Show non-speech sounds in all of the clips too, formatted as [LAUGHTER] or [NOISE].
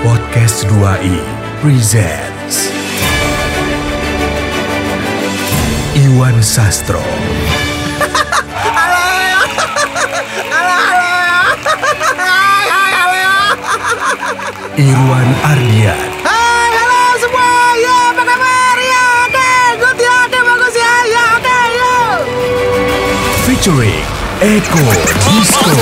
Podcast 2i presents Iwan Sastro Irwan Ardian Hai, halo semua. Ya, apa kabar? Ya, oke. Good ya, oke, bagus ya. Ya, oke, yuk. featuring Eko Disco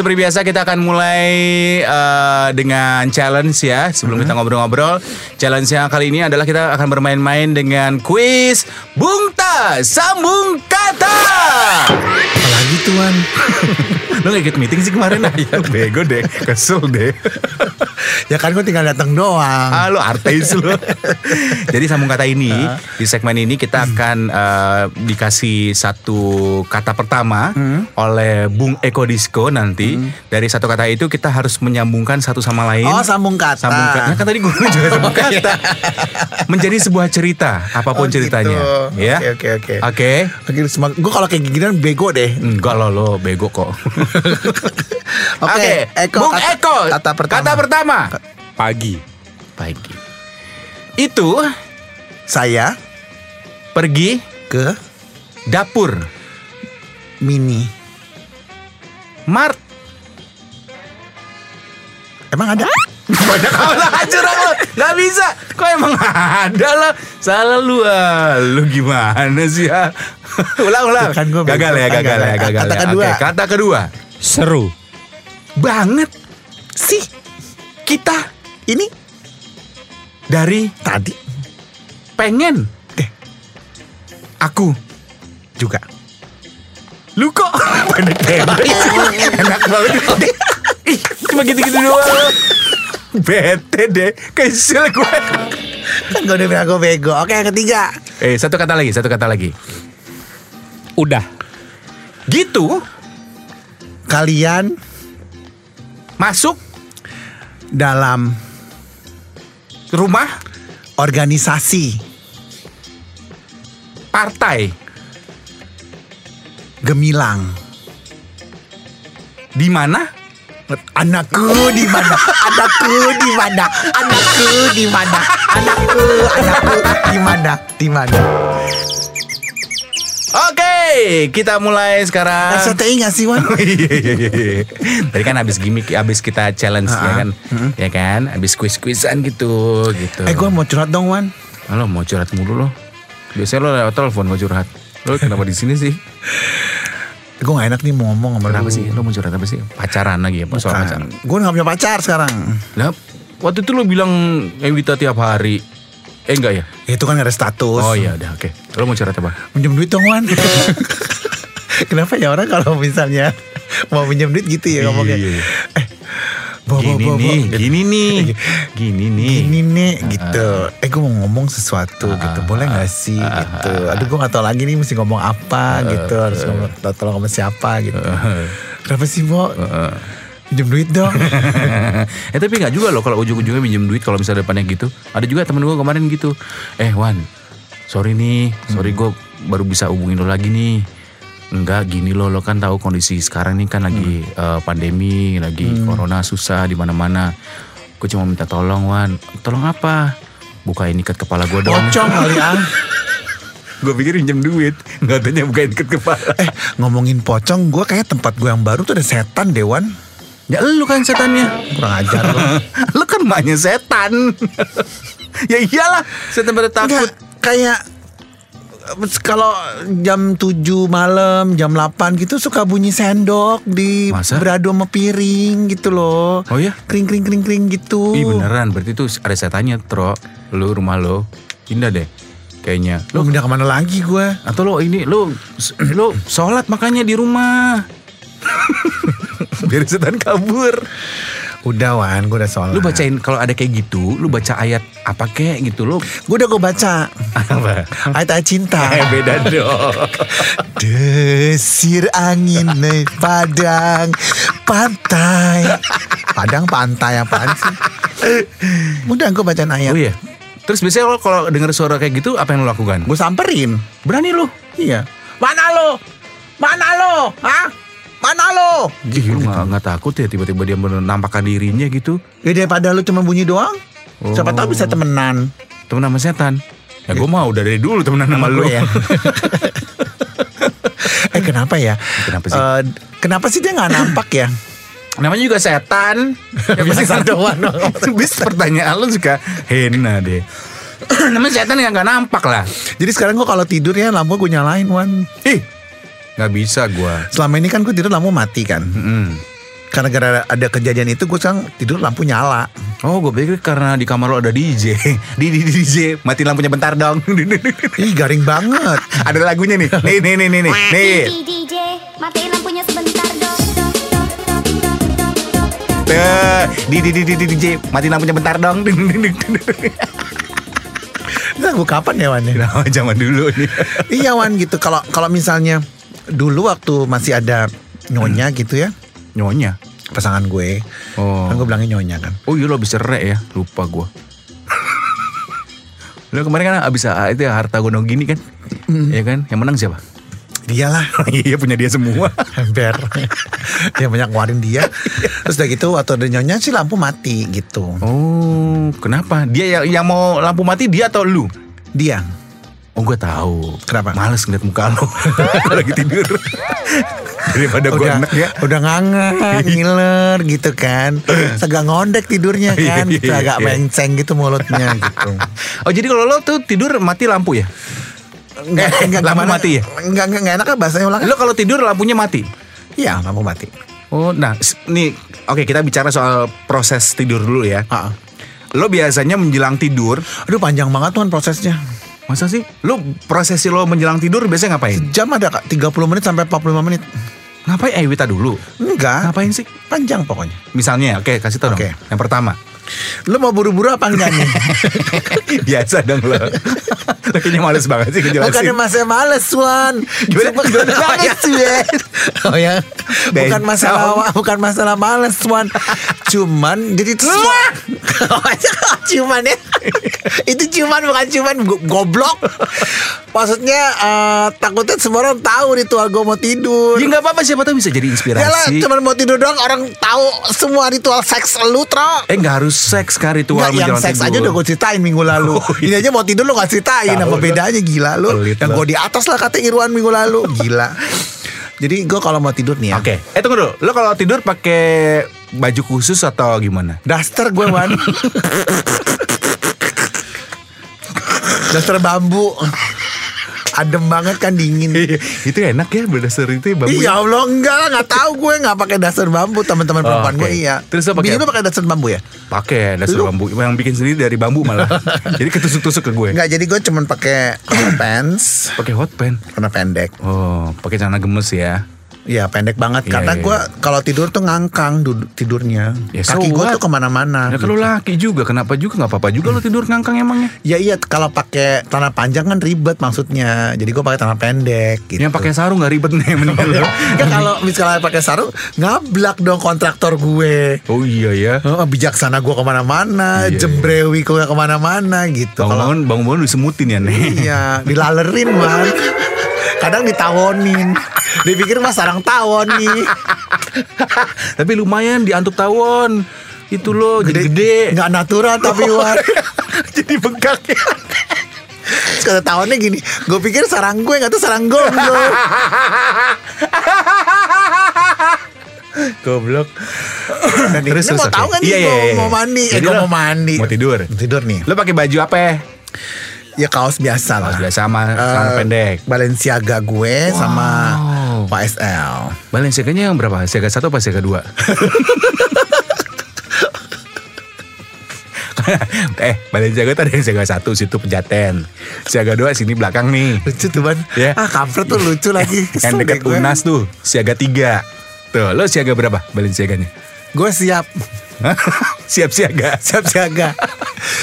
Seperti biasa kita akan mulai eh, Dengan challenge ya. Sebelum kita ngobrol-ngobrol Challenge yang kali ini adalah Kita akan bermain-main dengan Quiz Bungta Sambung Kata. Apalagi tuan. [LAUGHS] Lo gak ikut meeting sih kemarin? [LAUGHS] Ya, Bego deh Kesel deh [LAUGHS] ya kan gue tinggal datang doang. Ah, lo artis lo. [LAUGHS] Jadi sambung kata ini di segmen ini kita akan eh, dikasih satu kata pertama oleh Bung Eko Disco nanti. Dari satu kata itu kita harus menyambungkan satu sama lain. Oh, sambung kata. Sambung kata. Kan tadi gue juga [LAUGHS] sambung kata. Menjadi sebuah cerita apa pun Oh, gitu. ceritanya. Ya. Oke, oke, oke. Oke. Gue kalau kayak gini bego deh. Enggak lo lo bego kok. [LAUGHS] Oke, Eko, Bung kata- Eko. kata pertama. Kata pertama. Pagi. Pagi. Itu Saya pergi ke dapur mini. Mart Emang ada? [LAUGHS] Banyak amat curang lo Gak bisa Kok emang ada lah Salah lu ah. Lu gimana sih ya [LAUGHS] Ulang ulang kan gua Gagal ya gagal Gagal. ya gagal Kata ya. kedua. Oke, Kata kedua Seru. Banget Sih, Kita ini Dari tadi pengen Eh. Aku juga. Lu kok [LAUGHS] Pendek-pendek Enak banget Ih Cuma gitu-gitu doang Bete deh Kesel gue Kan gue udah bilang gue bego. Oke, yang ketiga. Eh satu kata lagi Satu kata lagi Udah. Gitu Kalian Masuk dalam Rumah organisasi Partai gemilang. Di mana? Anakku di mana? Anakku di mana? Anakku di mana? Anakku, anakku di mana? Di mana? Oke, kita mulai sekarang. SCTI gak sih Wan? [LAUGHS] Iya, iya, iya, iya. Tadi kan habis gimmick, habis kita challenge ya kan, ya kan, habis quiz-quizan gitu, gitu. Eh gue mau curhat dong Wan. Lo mau curhat mulu lo? Biasanya lo lewat telepon mau curhat. Lo kenapa di sini sih? [LAUGHS] Gue gak enak nih mau ngomong sama Kenapa lu. sih? Lo mau curhat apa sih? Pacaran lagi ya? Soal pacaran. Gue gak punya pacar sekarang. Lah, waktu itu lo bilang Ewita tiap hari. Eh enggak ya? Itu kan ada status. Oh iya udah oke. Lo mau curhat apa? Minjem duit dong Wan. [LAUGHS] Kenapa ya orang kalau misalnya mau minjem duit gitu ya ngomongnya. Iya. Eh, bo, Gini bo, bo. nih, gini nih, gini nih. Gini nih gitu. Eh gue mau ngomong sesuatu gitu. Boleh gak sih gitu. Aduh gue gak tau lagi nih mesti ngomong apa gitu. Harus ngomong tolong sama siapa gitu. Kenapa sih Bo? Minjem duit dong. [LAUGHS] eh tapi nggak juga loh kalau ujung-ujungnya minjem duit kalau misalnya depannya gitu. Ada juga temen gue kemarin gitu. Eh Wan, sorry nih, sorry gue baru bisa hubungin lo lagi nih. Enggak gini loh, lo kan tahu kondisi sekarang nih kan lagi eh, pandemi, lagi corona susah di mana-mana. Gue cuma minta tolong Wan. Tolong apa? Bukain ikat kepala gue dong. Pocong kali [LAUGHS] ah. gue pikir minjem duit, nggak tanya bukain ikat kepala. Eh ngomongin pocong gue kayak tempat gue yang baru tuh ada setan Dewan. Ya lu kan setannya. Kurang ajar lo. [LAUGHS] lu kan maknya setan. [LAUGHS] ya iyalah, setan pada takut. Enggak, kayak kalau jam 7 malam, jam 8 gitu suka bunyi sendok di Masa? beradu sama piring gitu loh. Oh ya? Kring kring kring kring gitu. Ih beneran, berarti itu ada setannya, Tro. Lu rumah lo, pindah deh. kayaknya. Lo pindah ke mana lagi gue? Atau lo ini lo lo sholat makanya di rumah. [LAUGHS] [LAUGHS] Biar setan kabur. Udah Wan, gue udah sholat. Lu bacain kalau ada kayak gitu, lu baca ayat apa kek gitu lo. Gue udah gue baca. Apa? Ayat-ayat cinta. Eh beda dong. [LAUGHS] Desir angin naik padang pantai. Padang pantai apaan sih? Udah gue bacaan ayat. Oh iya. Terus biasanya lo kalau denger suara kayak gitu apa yang lo lakukan? Gue samperin. Berani lo? Iya. Mana lo? Mana lo? Hah? Mana lo? Ih, lu gak, nggak takut ya tiba-tiba dia menampakkan dirinya gitu Ya daripada lu cuma bunyi doang. Siapa tahu bisa temenan. Temen sama setan Ya gue mau udah dari dulu temenan sama lu gue ya. [LAUGHS] eh kenapa ya? Kenapa sih? Eh, kenapa sih dia nggak nampak ya? Namanya juga setan Ya biasa doang. [LAUGHS] Bis pertanyaan lu suka hena deh [CLEARS THROAT] Namanya setan yang gak nampak lah Jadi sekarang gue kalau tidur ya lampu gue nyalain Wan. Ih Gak bisa gue Selama ini kan gue tidur lampu mati kan. Karena gara ada kejadian itu gue sekarang tidur lampu nyala. Oh gue pikir karena di kamar lo ada DJ [LAUGHS] Di, di, di DJ Mati lampunya bentar dong [LAUGHS] Ih garing banget. Ada lagunya nih Nih nih nih nih nih DJ, matiin lampunya sebentar dong. di, di, di, di, di, DJ Mati lampunya bentar dong [LAUGHS] lagu kapan ya Wan? ya? Nah, zaman dulu nih iya Wan gitu. Kalau kalau misalnya dulu waktu masih ada nyonya gitu ya Nyonya pasangan gue. Oh. Kan gue bilangnya nyonya kan. Oh iya lo habis cerai ya Lupa gue Lo [LAUGHS] kemarin kan abis ah, itu ya harta gonong gini kan Iya kan Yang menang siapa Dialah [LAUGHS] Iya punya dia semua [LAUGHS] ember. dia banyak ngeluarin dia. Terus udah gitu waktu ada nyonya sih lampu mati gitu. Oh kenapa Dia yang, yang mau lampu mati dia atau lu Dia. Oh gue tahu. Kenapa? Males ngeliat muka lo. [LAUGHS] Lagi tidur. [LAUGHS] Daripada gue udah enak ya. udah ngangen ngiler gitu kan. Segak ngondek tidurnya [LAUGHS] kan Iya, gitu, iya, agak iya. menceng gitu mulutnya gitu. Oh jadi kalau lo tuh tidur mati lampu ya? Enggak, Eh, enggak, lampu gimana? mati ya? Enggak, enggak, enggak enak kan bahasanya ulang. Lo kalau tidur lampunya mati? Iya lampu mati. Oh nah nih Oke kita bicara soal proses tidur dulu ya. Ah, ah. Lo biasanya menjelang tidur? Aduh panjang banget tuh prosesnya Masa sih? Lo prosesi lo menjelang tidur biasanya ngapain? Jam ada kak. 30 menit sampai 45 menit. Ngapain? Eh Wita dulu. Enggak. Ngapain sih? Panjang pokoknya. Misalnya oke kasih tau Oke. dong Yang pertama. Lu mau buru-buru apa enggak [LAUGHS] nih? Biasa dong lo. [LAUGHS] Lo kayaknya males banget sih ngejelasin. Bukan masa males Wan. Gimana? Gimana? males Wan Oh ya Bukan masalah Bukan masalah males Wan. Cuman Jadi semua [LAUGHS] Cuman ya Itu cuman bukan cuman Go- Goblok Maksudnya eh, Takutnya semua orang tahu ritual gue mau tidur Ya nggak apa-apa siapa tahu bisa jadi Ya lah inspirasi cuman mau tidur doang Orang tahu semua ritual seks lu Tro Eh nggak harus seks kan ritual Nggak, yang seks tidur aja udah gue ceritain minggu lalu. Oh, iya. Ini aja mau tidur lo gak ceritain Tahu apa bedanya gila lu. Yang lo. gue di atas lah kata Irwan minggu lalu gila. Jadi gue kalau mau tidur nih ya. Oke Eh tunggu dulu Lo kalau tidur pakai baju khusus atau gimana? Daster gue wan. [LAUGHS] Daster bambu. Adem banget kan dingin. itu enak ya berdasar itu ya bambu Iya Allah enggak lah nggak tahu gue nggak pakai daster bambu teman-teman Oh, perempuan oke. gue iya. Terus lo pakai Bini pakai daster bambu ya? Pakai dasar Lu- bambu yang bikin sendiri dari bambu malah. [LAUGHS] jadi ketusuk-tusuk ke gue. Enggak jadi gue cuman pakai hot pants Pakai hot pen. warna pendek. Oh, pakai celana gemes ya. Iya pendek banget Iya, karena iya, gue kalau tidur tuh ngangkang tidurnya. Ya, Kaki so gue what? tuh ke mana-mana. Ya gitu. kalau laki juga kenapa juga nggak apa-apa juga lo tidur ngangkang emangnya. Ya iya kalau pakai celana panjang kan ribet maksudnya. Jadi gue pakai celana pendek. Gitu. Yang pakai sarung nggak ribet nih mending lo. [LAUGHS] Kan kalau misalnya pakai sarung ngablak dong kontraktor gue. Oh iya ya. Oh, bijaksana gue ke mana-mana, Iya, jembrewi gue ke mana-mana gitu. Bangun-bangun bangun-bangun disemutin ya nih. iya dilalerin man. [LAUGHS] Kadang ditawonin. Dipikir mas sarang tawon nih. [LAUGHS] Tapi lumayan diantuk tawon. Itu lo jadi gede. Nggak natural tapi [LAUGHS] Wan. jadi bengkak ya. Terus kata tawonnya gini, gue pikir sarang gue nggak tuh sarang gonggong. [LAUGHS] Goblok. Dan ini mau oke. tahu kan Iya, iya, mau, iya. mau mandi, eh, gue lo mau mandi. Mau tidur. Tidur nih. Lo pakai baju apa ya? Ya kaos biasa lah. Kaos biasa sama celana pendek. Balenciaga gue sama Wow. YSL. Balenciaga-nya yang berapa? Siaga satu apa siaga dua? [LAUGHS] eh Balenciaga tuh ada yang siaga satu situ pejaten. Siaga dua sini belakang nih. Lucu tuh ban. Ya. Ah kampret tuh lucu lagi. Yang dekat Unas tuh siaga tiga. Tuh lo siaga berapa Balenciaganya? Gue siap. [LAUGHS] Siap siaga. Siap siaga.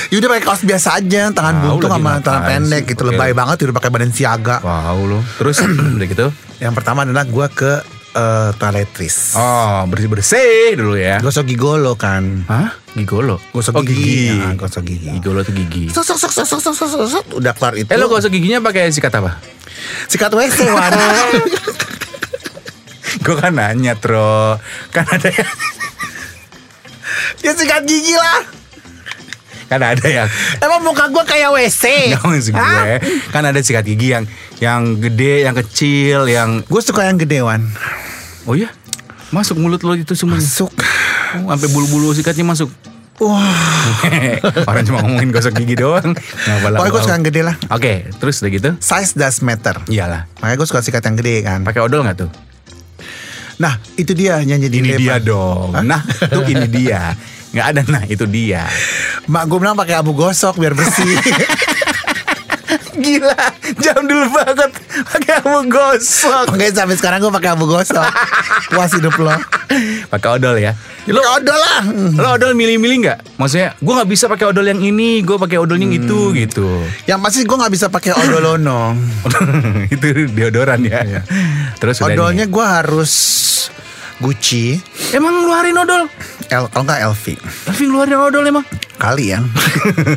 Yaudah pakai kaos biasa aja, tangan Tahu buntung sama tangan pendek sih, gitu. pakai- Lebay banget udah pakai badan siaga. Wow lo. Terus [CLEARS THROAT] udah gitu. Yang pertama adalah gue ke eh, toiletris. Oh bersih bersih dulu ya. Gosok gigolo kan. Hah? Gigolo? Gosok oh, gigi. gigi. Nah, gosok gigi. Gigolo tuh gigi. Sok sok sok sok sok sok sok sok, sok. Udah kelar itu. Eh lo gosok giginya pakai sikat apa? Sikat WC Wan. [LAUGHS] Gue kan nanya Tro Kan ada yang ya sikat gigi lah. Kan ada yang Emang muka gue kayak WC. Nggak Hah? gue Kan ada sikat gigi yang Yang gede Yang kecil Yang Gue suka yang gede Wan. Oh iya Masuk mulut lo itu semuanya Masuk. oh, Sampai bulu-bulu sikatnya masuk Wah. [LAUGHS] Orang cuma ngomongin gosok gigi doang Nggak Pokoknya gue suka yang gede lah. Oke Terus udah gitu Size does matter. Iyalah Makanya gue suka sikat yang gede kan. Pakai odol gak tuh? Nah itu dia yang jadi Ini dia dong Nah tuh ini dia Nggak ada nah itu dia Mak gue bilang pakai abu gosok biar bersih. [LAUGHS] Gila Jam dulu banget Pakai abu gosok Oke sampai sekarang gue pakai abu gosok. Puas hidup lo. Pakai odol ya Lo odol lah. Lo odol milih-milih nggak? Maksudnya gue nggak bisa pakai odol yang ini, gue pakai odol yang itu gitu. Yang pasti gue nggak bisa pakai odolono. [LAUGHS] itu deodoran ya. Terus udah Odolnya gue harus Gucci. Emang ngeluarin odol? L, kalau nggak LV. Tapi ngeluarin odol emang? Kali ya.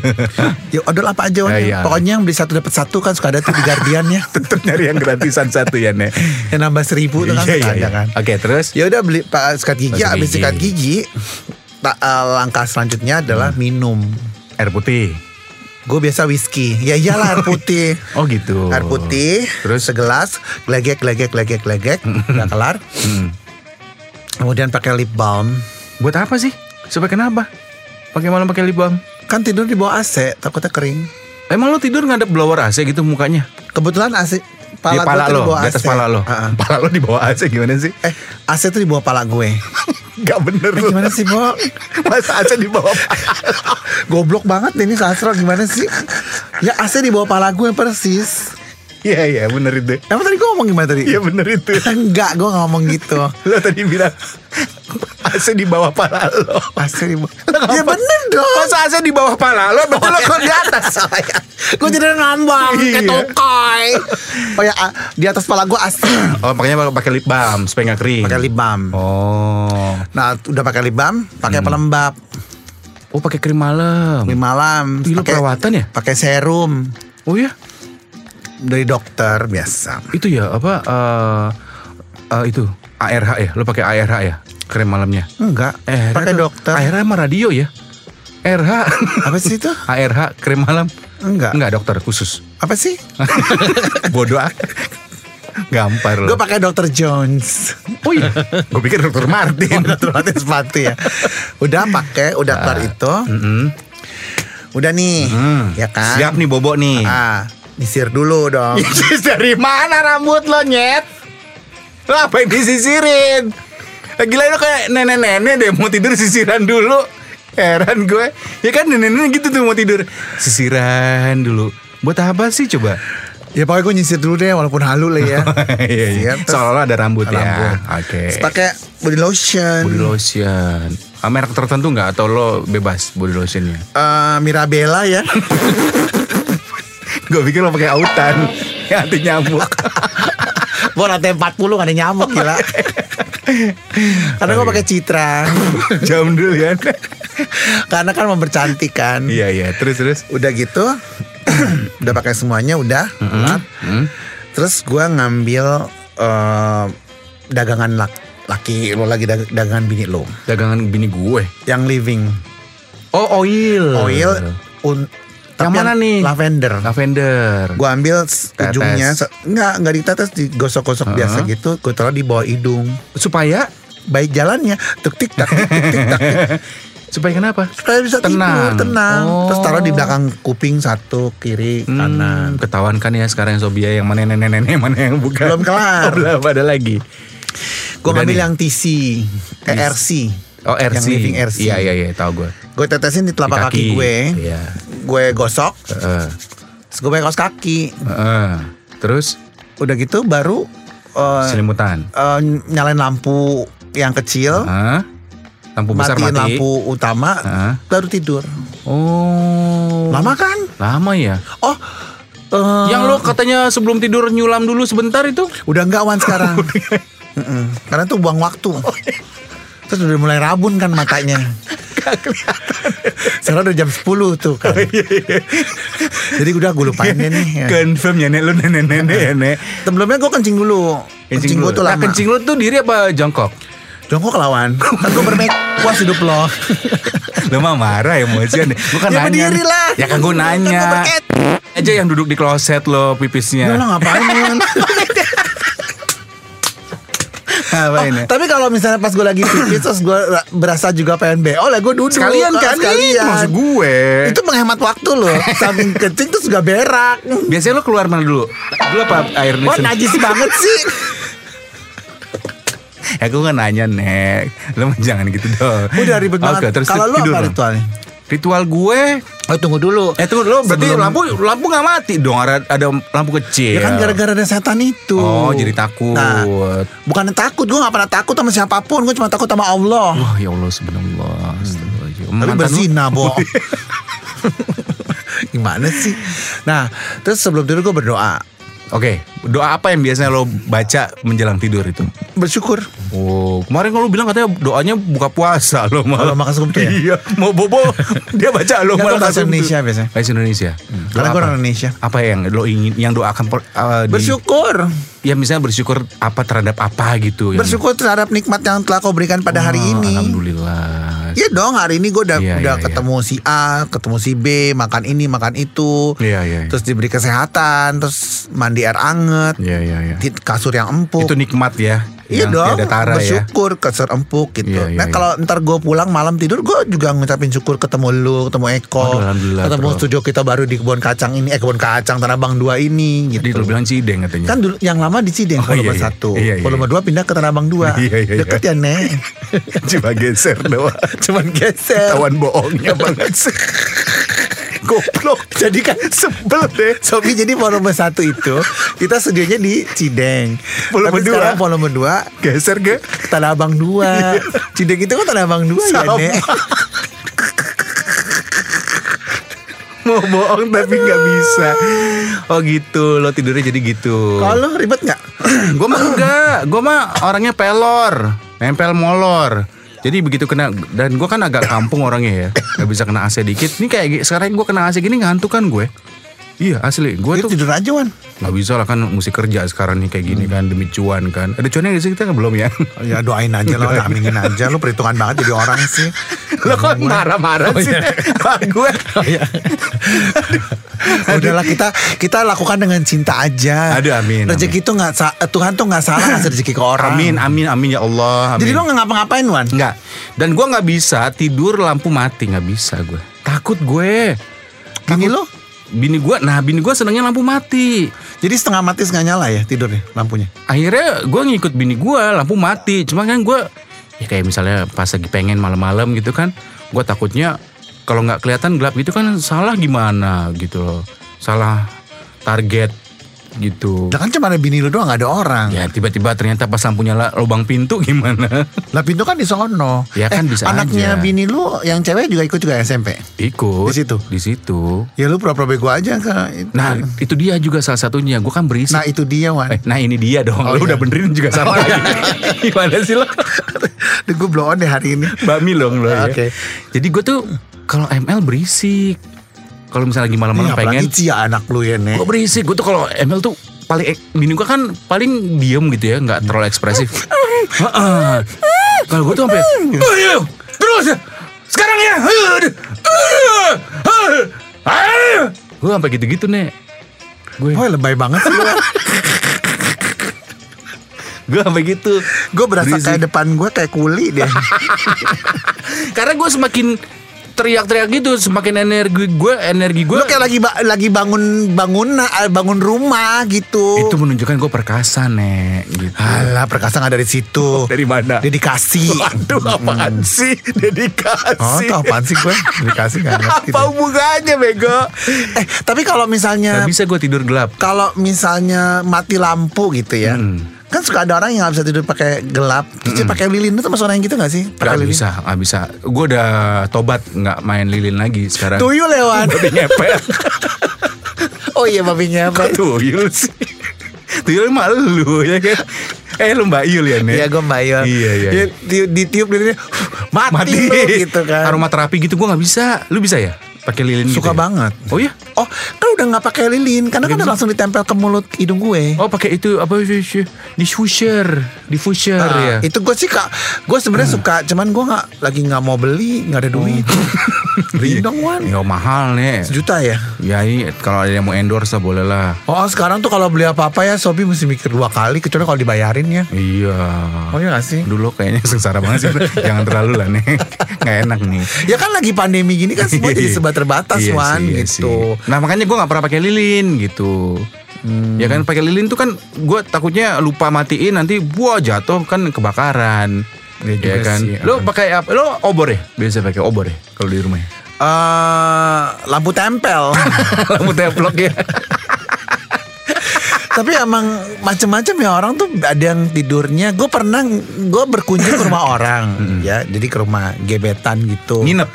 [LAUGHS] ya odol apa aja Wan. Eh, iya. Pokoknya yang beli satu dapat satu kan suka ada tuh di Guardian ya. [LAUGHS] Tetep nyari yang gratisan satu ya Nek. yang nambah seribu tuh kan Iya, iya, ada iya. kan. Oke terus? Ya udah beli pak sikat gigi, habis gigi. sikat gigi. ta- eh, langkah selanjutnya adalah minum. Air putih. Gue biasa whisky. Ya iyalah air putih. [LAUGHS] Oh gitu. Air putih, Terus? segelas, glegek, glegek, glegek, glegek, udah kelar. Hmm. Kemudian pakai lip balm. Buat apa sih? Supaya kenapa? Pakai malam pakai lip balm. Kan tidur di bawah AC, takutnya kering. Emang lo tidur ngadep blower AC gitu mukanya? Kebetulan AC di pala, pala gue tuh lo, di di atas AC. pala lo. Ah, ah. Pala lo di bawah AC gimana sih? Eh, AC tuh di bawah pala gue. [LAUGHS] Gak bener Eh, gimana sih, Bo? [LAUGHS] Masa AC di bawah pala lo? [LAUGHS] Goblok banget ini sastra gimana sih? Ya AC di bawah pala gue persis. Iya iya bener itu. Emang tadi gue ngomong gimana tadi? Iya bener itu. [LAUGHS] Enggak, gue gak ngomong gitu. [LAUGHS] Lo tadi bilang AC di bawah pala lo. AC di bawah. [LAUGHS] Ya bener dong. Masa AC di bawah pala lo? Berarti lo kok di atas. gue jadi ngambang kayak Iya. tokai. Oh ya, di atas pala gue AC. [CLEARS THROAT] Oh makanya pakai lip balm supaya nggak kering. Pakai lip balm. Oh. Nah, udah pakai lip balm, pakai pelembab. Oh pakai krim malam. Lip malam. Lu pakai- perawatan ya? Pakai serum Oh iya. Dari dokter biasa. Itu ya apa? eh eh, itu ARH ya? Lo pakai ARH ya? Krim malamnya. Enggak, Eh, pakai dokter. ARH sama radio ya? RH. Apa sih itu? [LAUGHS] ARH krim malam. Enggak. Enggak dokter khusus. Apa sih? [LAUGHS] Bodoh. Gampar Gue lo. pakai dokter Jones. Oh iya. [LAUGHS] Gue pikir dokter Martin. Dokter Martin sepatu ya. Udah pakai, udah kelar itu. Mm-mm. Udah nih, Hmm. ya kan? Siap nih bobo nih. Ah, disir dulu dong. [LAUGHS] Dari mana rambut lo nyet? Lo apa yang disisirin? Eh, Gila lo kayak nenek-nenek deh mau tidur sisiran dulu. Heran gue. Ya kan nenek-nenek gitu tuh mau tidur. Sisiran dulu. Buat apa sih coba? Ya pokoknya gue nyisir dulu deh walaupun halu lah ya. [LAUGHS] Iya, iya. Terus Seolah-olah ada rambut, rambut. ya. Oke. Terus pakai body lotion. Body lotion. Ah, merek tertentu nggak atau lo bebas body lotionnya? Eh, Mirabella ya. [LAUGHS] Gue pikir lo pakai autan [LAUGHS] yang anti nyamuk. Gue lantai 40 gak ada nyamuk gila. Karena gue pakai citra. [LAUGHS] Jam dulu ya. Karena kan mempercantik kan. Iya iya. Terus terus. Udah gitu. [CLEARS THROAT] udah pakai semuanya udah. kelar. Hmm. Terus gue ngambil eh, dagangan lak laki lo lagi dag- dagangan bini lo. Dagangan bini gue. Yang living Oh oil. oil un, tapi mana nih? Lavender. Lavender. Gue ambil Tetes. ujungnya se- nggak nggak ditetes digosok-gosok biasa gitu. Gue taruh di bawah hidung. Supaya Baik jalannya tuk tik tak tik tik tak. [LAUGHS] supaya kenapa? Supaya bisa Tenang. tidur tenang. Oh. Terus taruh di belakang kuping satu kiri kanan. Hmm, ketahuan kan ya sekarang yang Sobia yang mana nenek-nenek mana yang bukan. Belum kelar. Oh, [LAUGHS] belum ada lagi. Gue ngambil nih. yang TC, eh, RC. Oh RC. Yang living RC. Iya iya iya tahu gue. Gue tetesin di telapak kaki, gue. Iya. Gue gosok. Heeh. Terus gue pakai kaos kaki. Heeh. Terus Udah gitu baru eh, selimutan. eh, nyalain lampu yang kecil. Hah? Lampu besar matiin mati. lampu utama. Hah? Baru tidur. Oh. Lama kan? Lama ya. Oh. eh, Yang lo katanya sebelum tidur nyulam dulu sebentar itu? Udah enggak Wan sekarang. [LAUGHS] Karena tuh buang waktu. Terus udah mulai rabun kan matanya. Sekarang udah jam 10 tuh kan. Jadi udah gue lupain deh nih. Ya. Confirm ya nek lo nenek-nenek ya nek. Sebelumnya gue kencing dulu. Kencing, gue tuh Nah, lama. kencing lo tuh diri apa jongkok? Jongkok lawan. Kan gue bermek. Puas hidup lo. Lo mah marah emosian deh. Gue kan Ya nanya. berdiri lah. Ya kan gue nanya. gua. Aja yang duduk di kloset lo Ya pipisnya. lo ngapain Wan? [LAUGHS] Ngapain ya? Tapi kalau misalnya pas gue lagi pipis terus gue berasa juga pengen BO lah gue duduk. Sekalian kan Sekalian. Maksud gue. Itu menghemat waktu loh. Saking kencing terus juga berak. Biasanya lo keluar mana dulu? Dulu apa air Wah sen- najis banget sih. Ya gue kan nanya nek Lo jangan gitu dong Udah ribet banget. terus Kalau tidur apa ritualnya? Ritual gue Oh tunggu dulu. Eh tunggu lo berarti Sebelum- lampu lampu gak mati dong ada, ada lampu kecil Ya kan gara-gara ada setan itu. Oh jadi takut Nah, bukan takut, gue gak pernah takut sama siapa pun, gue cuma takut sama Allah. Wah ya Allah sebenarnya Astagfirullahaladzim. Tapi berzina, Bo. [LAUGHS] Gimana sih? Nah, terus sebelum tidur gue berdoa. Oke doa apa yang biasanya lo baca menjelang tidur itu? Bersyukur. Oh kemarin kalau lo bilang katanya doanya buka puasa lo malah Kalau makan sumtu ya? Iya mau bobo [LAUGHS] Dia baca lo malah bahasa Indonesia biasanya. Bahasa Indonesia Karena Doa gue orang? Indonesia. Apa yang lo ingin Yang doakan per- uh, di- Bersyukur. Ya misalnya bersyukur apa terhadap apa gitu yang- Bersyukur terhadap nikmat yang telah kau berikan pada hari Wah, ini. Alhamdulillah Iya dong, hari ini gue udah Iya, udah iya, ketemu si A, ketemu si B, makan ini, makan itu. Iya iya iya. Terus diberi kesehatan, terus mandi air anget, Iya iya iya. di kasur yang empuk. Itu nikmat ya. Iya dong, tara ya. bersyukur kasur empuk gitu. Iya, iya, nah iya. kalau ntar gue pulang malam tidur, gue juga ngucapin syukur ketemu lu, ketemu Eko, Aduh, ketemu bro. studio kita baru di kebun kacang ini, eh kebun kacang Tanah Abang 2 ini Jadi gitu. lo bilang cideng katanya. Kan dulu yang lama di Cideng, Oh, volume iya, iya. satu, Iya, iya, volume iya. dua pindah ke Tanah Abang 2 Iya, [LAUGHS] iya, iya. Deket ya Nek [LAUGHS] Cuma geser doang. [LAUGHS] Cuman geser Tawan bohongnya banget sih. Goblok. [LAUGHS] Jadi kan Sebel deh. Sobi jadi volume satu itu Kita studionya di Cideng Volume Tapi dua. sekarang volume 2 Geser ke Tanah Abang 2 Cideng itu kan Tanah Abang 2 ya Sama. Nek [LAUGHS] mau bohong tapi nggak bisa. Oh gitu, lo tidurnya jadi gitu. Kalau ribet gak? [CLEARS THROAT] gue mah enggak, gue mah orangnya pelor, nempel molor. Jadi begitu kena dan gue kan agak kampung orangnya ya, nggak bisa kena AC dikit. Ini kayak sekarang gue kena AC gini ngantuk kan gue. Iya asli, gue tuh tidur aja Wan nggak bisa lah kan mesti kerja sekarang nih kayak gini kan demi cuan kan. Ada cuannya nggak sih kita belum ya? Ya doain aja lo, [LAUGHS] aminin aja Lo perhitungan banget jadi orang sih Lo kok marah-marah sih? gue. Udahlah kita kita lakukan dengan cinta aja Aduh, amin, Rezeki itu gak sa- Tuhan tuh gak salah ngasih rezeki ke orang Amin, amin, amin ya Allah. Amin. Jadi lo gak ngapa-ngapain Wan Enggak. Dan gue nggak bisa tidur lampu mati nggak bisa gue. Takut gue. Gini lo Bini gue, nah bini gue senengnya lampu mati. Jadi setengah mati setengah nyala ya tidurnya lampunya Akhirnya gue ngikut bini gue lampu mati. Cuma kan gue ya kayak misalnya pas lagi pengen malam-malam gitu kan, gue takutnya kalau nggak kelihatan gelap gitu kan salah gimana gitu loh. Salah target gitu. Lah kan cuma ada bini lo doang gak ada orang Ya tiba-tiba ternyata pas lampu nyala lubang pintu [LAUGHS] gimana? Lah pintu kan di sono Ya kan bisa Anaknya aja. bini lu yang cewek juga ikut juga SMP Ikut. Di situ? Di situ. Ya lu pura-pura bego aja ke itu. Nah itu dia juga salah satunya. Gue kan berisik. Nah itu dia Wan Eh, nah ini dia dong. Oh, Lu iya. udah benerin juga sama lagi. [LAUGHS] Gimana sih lo? Duh, Gue blow on deh hari ini Bami dong lo ya. Oke. Jadi gue tuh kalau ML berisik. Kalau misalnya lagi malam-malam pengen, apalagi Cia anak lu ya Nek gue berisik. Gue tuh kalau ML tuh paling ek- bini gue kan paling diem gitu ya, nggak terlalu ekspresif. Heeh. Kalau gue tuh sampai, ayo terus ya, sekarang ya. Gue sampai gitu-gitu nih. Gue, Wah lebay banget sih gue sampai gitu. Gue berasa Berisik. kayak depan gue kayak kuli deh [LAUGHS] Karena gue semakin teriak-teriak gitu semakin energi gue energi gue Lu kayak lagi ba- lagi bangun bangun eh, bangun rumah gitu. itu menunjukkan gue perkasa nek gitu. Alah, perkasa nggak dari situ. [LAUGHS] Dari mana? Dedikasi. Aduh apaan sih dedikasi Oh, tau apaan sih gue? Dedikasi nggak ngerti. Apa hubungannya bego Eh, tapi kalau misalnya Gak bisa gue tidur gelap kalau misalnya mati lampu gitu ya. Hmm. Kan suka ada orang yang nggak bisa tidur pakai gelap, terus dia pakai lilin itu termasuk orang yang gitu gak sih? Pakai Gak lilin. bisa, gak bisa. Gue udah tobat nggak main lilin lagi sekarang. Tuyul lewat. Babi ngepet. [LAUGHS] oh iya apa? Kok tuyul sih? Tuyul mah lu ya kan? Eh lu Mbak Yul ya nih? Iya gue Mbak Yul. Iya, iya. Ti- ditiup lilinnya mati, Mati. lu gitu kan. Aromaterapi gitu gue nggak bisa. Lu bisa ya? Pakai lilin Suka gitu ya? banget. Oh iya? Oh, kan udah nggak pakai lilin, karena kan udah langsung ditempel ke mulut hidung gue. Oh pakai itu apa sih? Diffuser, diffuser Ah, ya. Itu gue sih kak, gue sebenarnya suka, cuman gue nggak lagi nggak mau beli, nggak ada duit. [LAUGHS] Beli dong Wan, Ya mahal nih. sejuta ya. Ya ini kalau ada yang mau endorse lah boleh lah. Oh sekarang tuh kalau beli apa-apa ya Sobi mesti mikir dua kali kecuali kalau dibayarin ya. Iya. Oh iya gak sih? Dulu kayaknya sengsara banget sih. [LAUGHS] Jangan terlalu lah nih. [LAUGHS] Nggak enak nih. Ya kan lagi pandemi gini kan semua jadi serba terbatas Iya Wan sih, iya gitu. sih. Nah makanya gue nggak pernah pakai lilin gitu. Ya kan pakai lilin tuh kan gue takutnya lupa matiin nanti buah jatuh kan kebakaran. Iya juga Ya kan. sih, Lo pakai apa? Lo obor ya? Biasa pakai obor ya kalau di rumah. ya? Eh lampu tempel. [LAUGHS] Lampu teplok ya. [LAUGHS] Tapi emang macem-macem ya orang tuh ada yang tidurnya. Gue pernah gue berkunjung ke rumah [LAUGHS] orang ya, jadi ke rumah gebetan gitu. Nginep.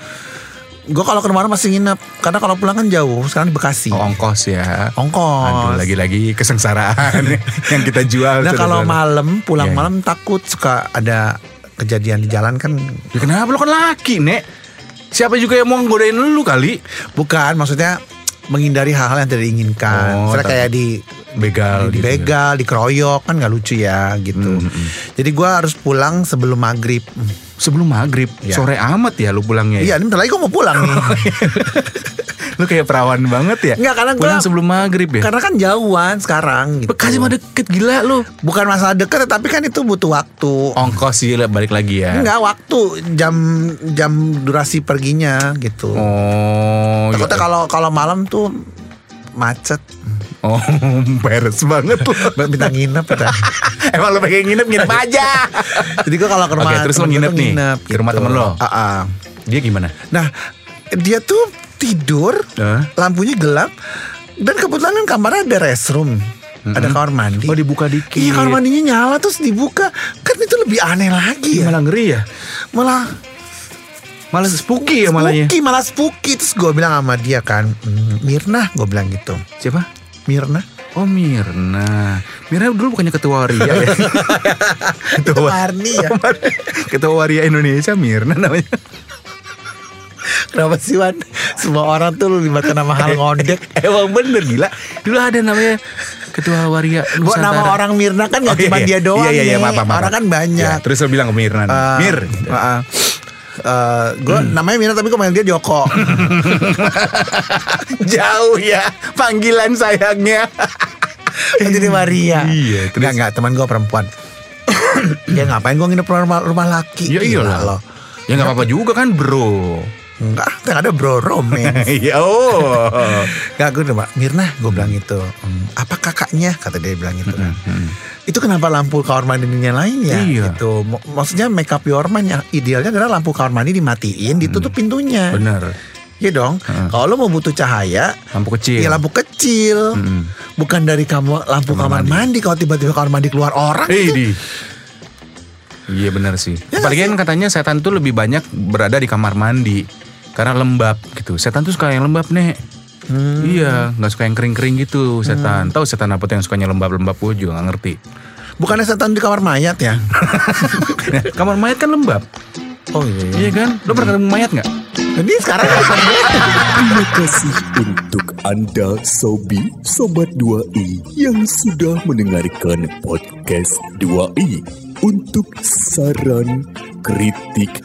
Gue kalau ke rumah orang masih nginep karena kalau pulang kan jauh. Sekarang di Bekasi. Oh, ongkos ya. Ongkos. Aduh lagi-lagi kesengsaraan [LAUGHS] yang kita jual. Nah kalau malam pulang Iya. malam takut suka ada kejadian di jalan kan. Ya kenapa lo kan laki nek? Siapa juga yang mau ngodain lu kali? Bukan maksudnya menghindari hal-hal yang tidak diinginkan. Oh, Misalnya kayak di Begal di gitu. begal, dikeroyok kan nggak lucu ya gitu. Jadi gua harus pulang sebelum maghrib. Sebelum maghrib, Ya. sore amat ya lu pulangnya. Iya, ya? ini bentar lagi gue mau pulang nih. [LAUGHS] Lu kayak perawan banget ya? Enggak, karena gua- Pulang sebelum maghrib ya? Karena kan jauhan sekarang gitu. Bekasi mah deket gila lu. Bukan masalah deket, tapi kan itu butuh waktu. Ongkos sih balik lagi ya. Enggak waktu jam jam durasi perginya gitu. Oh, Takutnya ya. kalau kalau malam tuh macet. Oh, [LAUGHS] beres banget lu. Minta nginep kita. [LAUGHS] Emang lu pengen nginep nginep aja. [LAUGHS] Jadi gue kalau ke rumah Oke, terus lo nginep nih di rumah temen lo? Ah, ah. Dia gimana? Nah, dia tuh tidur, Hah? lampunya gelap, dan kebetulan kan kamarnya ada restroom, ada kamar mandi. Oh, dibuka dikit. Iya kamar mandinya nyala terus dibuka, kan itu lebih aneh lagi Ih, ya. malah ngeri ya. Malah Malah spooky ya malahnya. spooky, malah spooky. Terus gue bilang sama dia kan, "Hmm, Mirna, gue bilang gitu. Siapa? Mirna, Oh Mirna. Mirna dulu bukannya ketua waria ya? [LAUGHS] ketua Marni ya. ketua waria Indonesia Mirna namanya. Kenapa sih Wan? Semua orang tuh libatkan nama hal ngondek. Emang bener gila. Dulu ada namanya ketua waria Buat Nusantara. nama orang Mirna kan gak Oh, iya, cuma iya. dia doang Iya, iya, iya, nih. maaf, maaf, maaf. Orang kan banyak. Ya, terus lo bilang ke Mirna. Eh, Mir. uh, uh, gue namanya Mirna tapi gue manggil dia Joko. [LAUGHS] Jauh ya panggilan sayangnya. [LAUGHS] Kan jadi Maria. Iya, terus? Enggak enggak teman gue perempuan. [COUGHS] ya ngapain gue nginep rumah, rumah laki? Ya iyalah. lo. Ya nggak apa-apa juga kan bro. Enggak, yang ada bro romance. [LAUGHS] Iya oh. Enggak gue udah Mirna gue bilang gitu. "Hmm, apa kakaknya? Kata dia bilang gitu kan. Itu kenapa lampu kamar mandi lain ya? Iya. Gitu. Maksudnya make up your mind yang idealnya adalah lampu kamar mandi dimatiin, ditutup pintunya. Bener. Iya dong. Kalau lo mau butuh cahaya, Lampu kecil. ya lampu kecil. Bukan dari kamu lampu kamar, mandi. Kalau tiba-tiba kamar mandi keluar orang di. Iya benar sih. Ya Apalagi kan katanya setan tuh lebih banyak berada di kamar mandi karena lembab gitu. Setan tuh suka yang lembab nih. Hmm. Iya, nggak suka yang kering-kering gitu setan. Tahu setan apa tuh yang sukanya lembab-lembab gue juga nggak ngerti. Bukannya setan di kamar mayat ya? [LAUGHS] kamar mayat kan lembab. Oh iya. Iya kan? Lo pernah ketemu mayat nggak? Jadi sekarang Terima kasih untuk Anda Sobi Sobat 2i yang sudah mendengarkan podcast 2i. Untuk saran, kritik,